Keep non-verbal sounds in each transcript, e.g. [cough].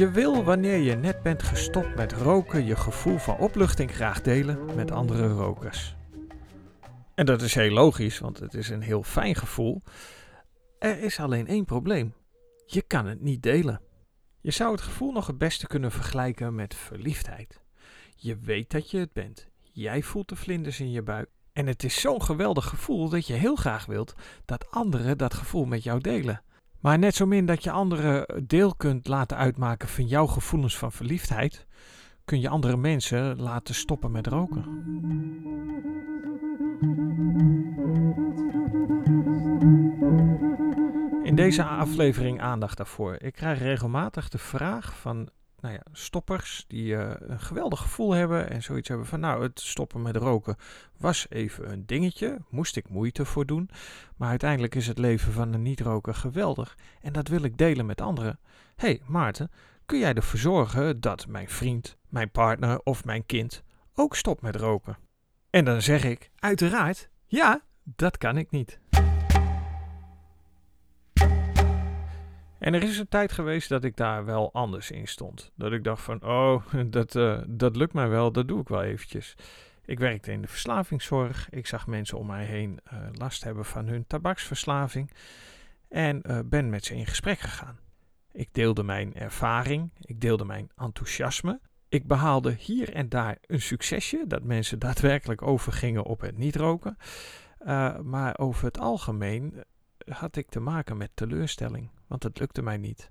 Je wil wanneer je net bent gestopt met roken je gevoel van opluchting graag delen met andere rokers. En dat is heel logisch, want het is een heel fijn gevoel. Er is alleen één probleem. Je kan het niet delen. Je zou het gevoel nog het beste kunnen vergelijken met verliefdheid. Je weet dat je het bent. Jij voelt de vlinders in je buik. En het is zo'n geweldig gevoel dat je heel graag wilt dat anderen dat gevoel met jou delen. Maar net zo min dat je anderen deel kunt laten uitmaken van jouw gevoelens van verliefdheid, kun je andere mensen laten stoppen met roken. In deze aflevering aandacht daarvoor. Ik krijg regelmatig de vraag van nou ja, stoppers die uh, een geweldig gevoel hebben en zoiets hebben van nou het stoppen met roken was even een dingetje, moest ik moeite voor doen, maar uiteindelijk is het leven van een niet-roker geweldig en dat wil ik delen met anderen. Hé hey, Maarten, kun jij ervoor zorgen dat mijn vriend, mijn partner of mijn kind ook stopt met roken? En dan zeg ik uiteraard ja, dat kan ik niet. En er is een tijd geweest dat ik daar wel anders in stond. Dat ik dacht van, oh, [laughs] dat, uh, dat lukt mij wel, dat doe ik wel eventjes. Ik werkte in de verslavingszorg. Ik zag mensen om mij heen uh, last hebben van hun tabaksverslaving. En uh, ben met ze in gesprek gegaan. Ik deelde mijn ervaring, ik deelde mijn enthousiasme. Ik behaalde hier en daar een succesje, dat mensen [laughs] daadwerkelijk overgingen op het niet roken. maar over het algemeen had ik te maken met teleurstelling want het lukte mij niet.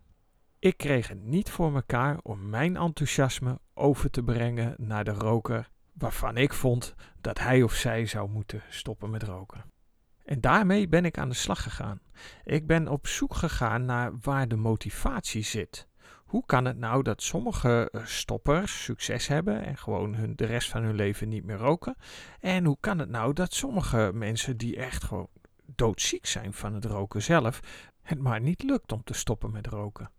Ik kreeg het niet voor mekaar om mijn enthousiasme over te brengen naar de roker waarvan ik vond dat hij of zij zou moeten stoppen met roken. En daarmee ben ik aan de slag gegaan. Ik ben op zoek gegaan naar waar de motivatie zit. Hoe kan het nou dat sommige eh, stoppers succes hebben en gewoon hun, de rest van hun leven niet meer roken? En hoe kan het nou dat sommige mensen die echt gewoon doodziek zijn van het roken zelf, het maar niet lukt om te stoppen met roken.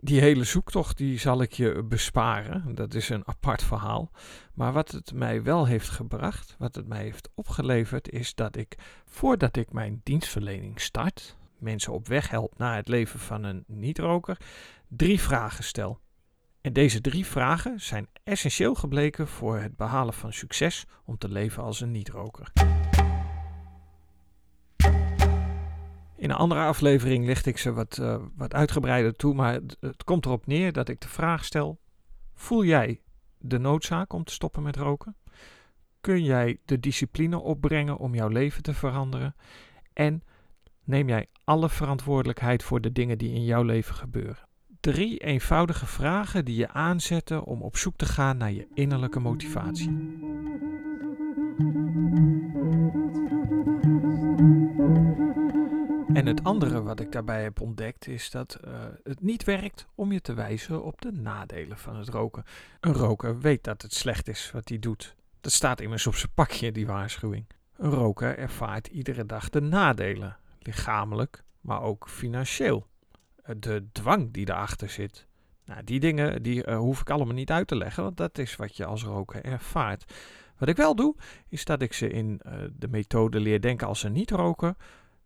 Die hele zoektocht die zal ik je besparen. Dat is een apart verhaal. Maar wat het mij wel heeft gebracht, wat het mij heeft opgeleverd, is dat ik voordat ik mijn dienstverlening start, mensen op weg help naar het leven van een niet-roker, drie vragen stel. En deze drie vragen zijn essentieel gebleken voor het behalen van succes om te leven als een niet-roker. In een andere aflevering licht ik ze wat, uh, wat uitgebreider toe, maar het komt erop neer dat ik de vraag stel: voel jij de noodzaak om te stoppen met roken? Kun jij de discipline opbrengen om jouw leven te veranderen? En neem jij alle verantwoordelijkheid voor de dingen die in jouw leven gebeuren? Drie eenvoudige vragen die je aanzetten om op zoek te gaan naar je innerlijke motivatie. En het andere wat ik daarbij heb ontdekt is dat uh, het niet werkt om je te wijzen op de nadelen van het roken. Een roker weet dat het slecht is wat hij doet. Dat staat immers op zijn pakje, die waarschuwing. Een roker ervaart iedere dag de nadelen, lichamelijk, maar ook financieel. Uh, de dwang die erachter zit. Nou, die dingen die, uh, hoef ik allemaal niet uit te leggen, want dat is wat je als roker ervaart. Wat ik wel doe, is dat ik ze in de methode leer denken als een niet-roker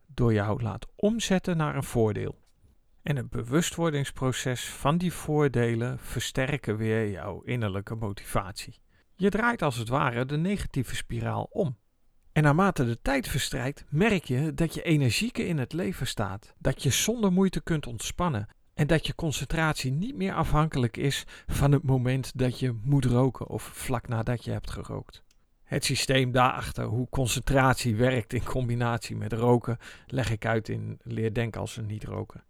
door jou laat omzetten naar een voordeel. En het bewustwordingsproces van die voordelen versterken weer jouw innerlijke motivatie. Je draait als het ware de negatieve spiraal om. En naarmate de tijd verstrijkt, merk je dat je energieker in het leven staat, dat je zonder moeite kunt ontspannen en dat je concentratie niet meer afhankelijk is van het moment dat je moet roken of vlak nadat je hebt gerookt. Het systeem daarachter, hoe concentratie werkt in combinatie met roken, leg ik uit in Leer denken als een niet roken.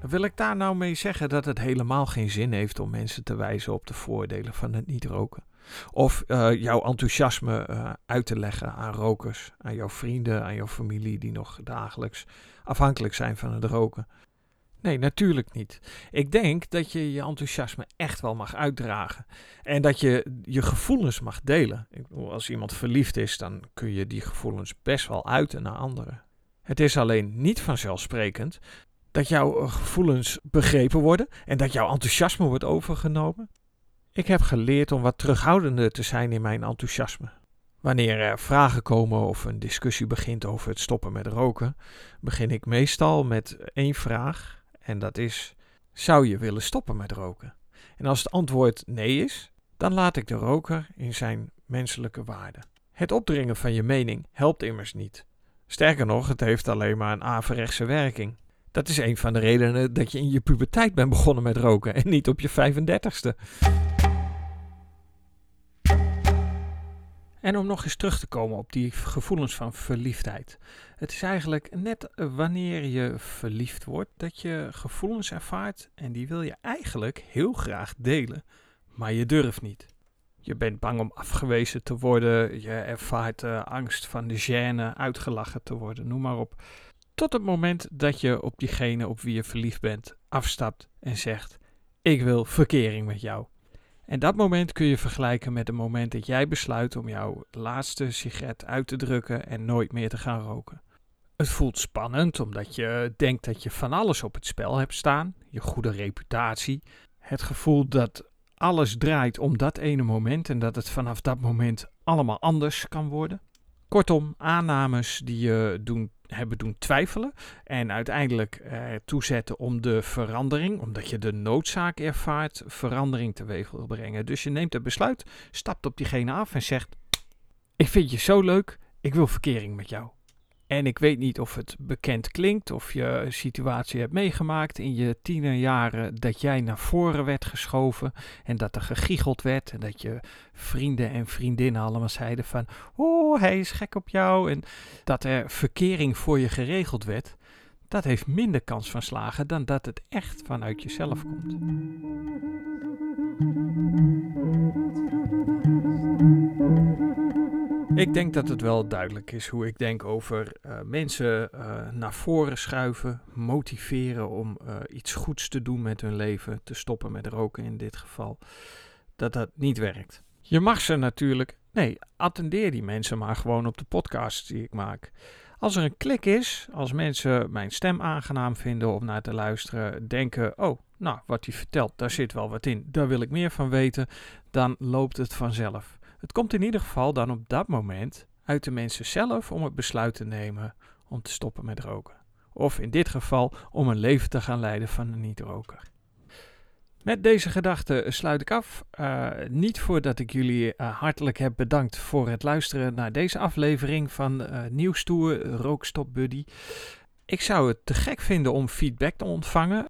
Wil ik daar nou mee zeggen dat het helemaal geen zin heeft om mensen te wijzen op de voordelen van het niet roken? Of uh, jouw enthousiasme uh, uit te leggen aan rokers, aan jouw vrienden, aan jouw familie die nog dagelijks afhankelijk zijn van het roken? Nee, natuurlijk niet. Ik denk dat je je enthousiasme echt wel mag uitdragen. En dat je je gevoelens mag delen. Als iemand verliefd is, dan kun je die gevoelens best wel uiten naar anderen. Het is alleen niet vanzelfsprekend Dat jouw eh, gevoelens begrepen worden en dat jouw enthousiasme wordt overgenomen. Ik heb geleerd om wat terughoudender te zijn in mijn enthousiasme. Wanneer er vragen komen of een discussie begint over het stoppen met roken, begin ik meestal met één vraag en dat is: zou je willen stoppen met roken? En als het antwoord nee is, dan laat ik de roker in zijn menselijke waarde. Het opdringen van je mening helpt immers niet. Sterker nog, het heeft alleen maar een averechtse werking. Dat is een van de redenen dat je in je puberteit bent begonnen met roken en niet op je 35ste. En om nog eens terug te komen op die gevoelens van verliefdheid. Het is eigenlijk net wanneer je verliefd wordt dat je gevoelens ervaart en die wil je eigenlijk heel graag delen, maar je durft niet. Je bent bang om afgewezen te worden, je ervaart uh, angst van de gêne, uitgelachen te worden, noem maar op. Tot het moment dat je op diegene op wie je verliefd bent afstapt en zegt: Ik wil verkering met jou. En dat moment kun je vergelijken met het moment dat jij besluit om jouw laatste sigaret uit te drukken en nooit meer te gaan roken. Het voelt spannend omdat je denkt dat je van alles op het spel hebt staan, je goede reputatie, het gevoel dat alles draait om dat ene moment en dat het vanaf dat moment allemaal anders kan worden. Kortom, aannames die je doen, hebben doen twijfelen en uiteindelijk ertoe toezetten om de verandering, omdat je de noodzaak ervaart, verandering teweeg wil brengen. Dus je neemt het besluit, stapt op diegene af en zegt: Ik vind je zo leuk, ik wil verkering met jou. En ik weet niet of het bekend klinkt, of je een situatie hebt meegemaakt in je tienerjaren dat jij naar voren werd geschoven en dat er gegiegeld werd en dat je vrienden en vriendinnen allemaal zeiden van, oh hij is gek op jou en dat er verkering voor je geregeld werd. Dat heeft minder kans van slagen dan dat het echt vanuit jezelf komt. Ik denk dat het wel duidelijk is hoe ik denk over uh, mensen uh, naar voren schuiven, motiveren om uh, iets goeds te doen met hun leven, te stoppen met roken in dit geval, dat dat niet werkt. Je mag ze natuurlijk, nee, attendeer die mensen maar gewoon op de podcast die ik maak. Als er een klik is, als mensen mijn stem aangenaam vinden om naar te luisteren, denken: oh, nou, wat hij vertelt, daar zit wel wat in, daar wil ik meer van weten, dan loopt het vanzelf. Het komt in ieder geval dan op dat moment uit de mensen zelf om het besluit te nemen om te stoppen met roken. Of in dit geval om een leven te gaan leiden van een niet-roker. Met deze gedachte sluit ik af. Uh, niet voordat ik jullie uh, hartelijk heb bedankt voor het luisteren naar deze aflevering van uh, Nieuwstoer Rookstop Buddy. Ik zou het te gek vinden om feedback te ontvangen.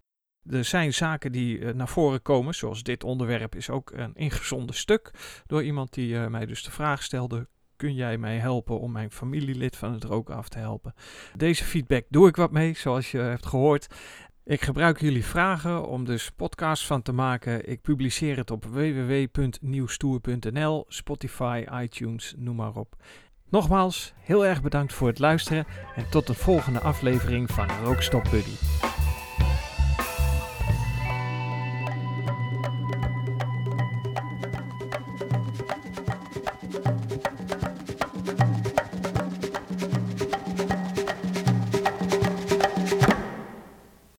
Er zijn zaken die uh, naar voren komen, zoals dit onderwerp is ook een ingezonden stuk door iemand die uh, mij dus de vraag stelde: kun jij mij helpen om mijn familielid van het roken af te helpen? Deze feedback doe ik wat mee, zoals je hebt gehoord. Ik gebruik jullie vragen om dus podcasts van te maken. Ik publiceer het op www.nieuwstoer.nl, Spotify, iTunes, noem maar op. Nogmaals, heel erg bedankt voor het luisteren en tot de volgende aflevering van Rookstop Buddy.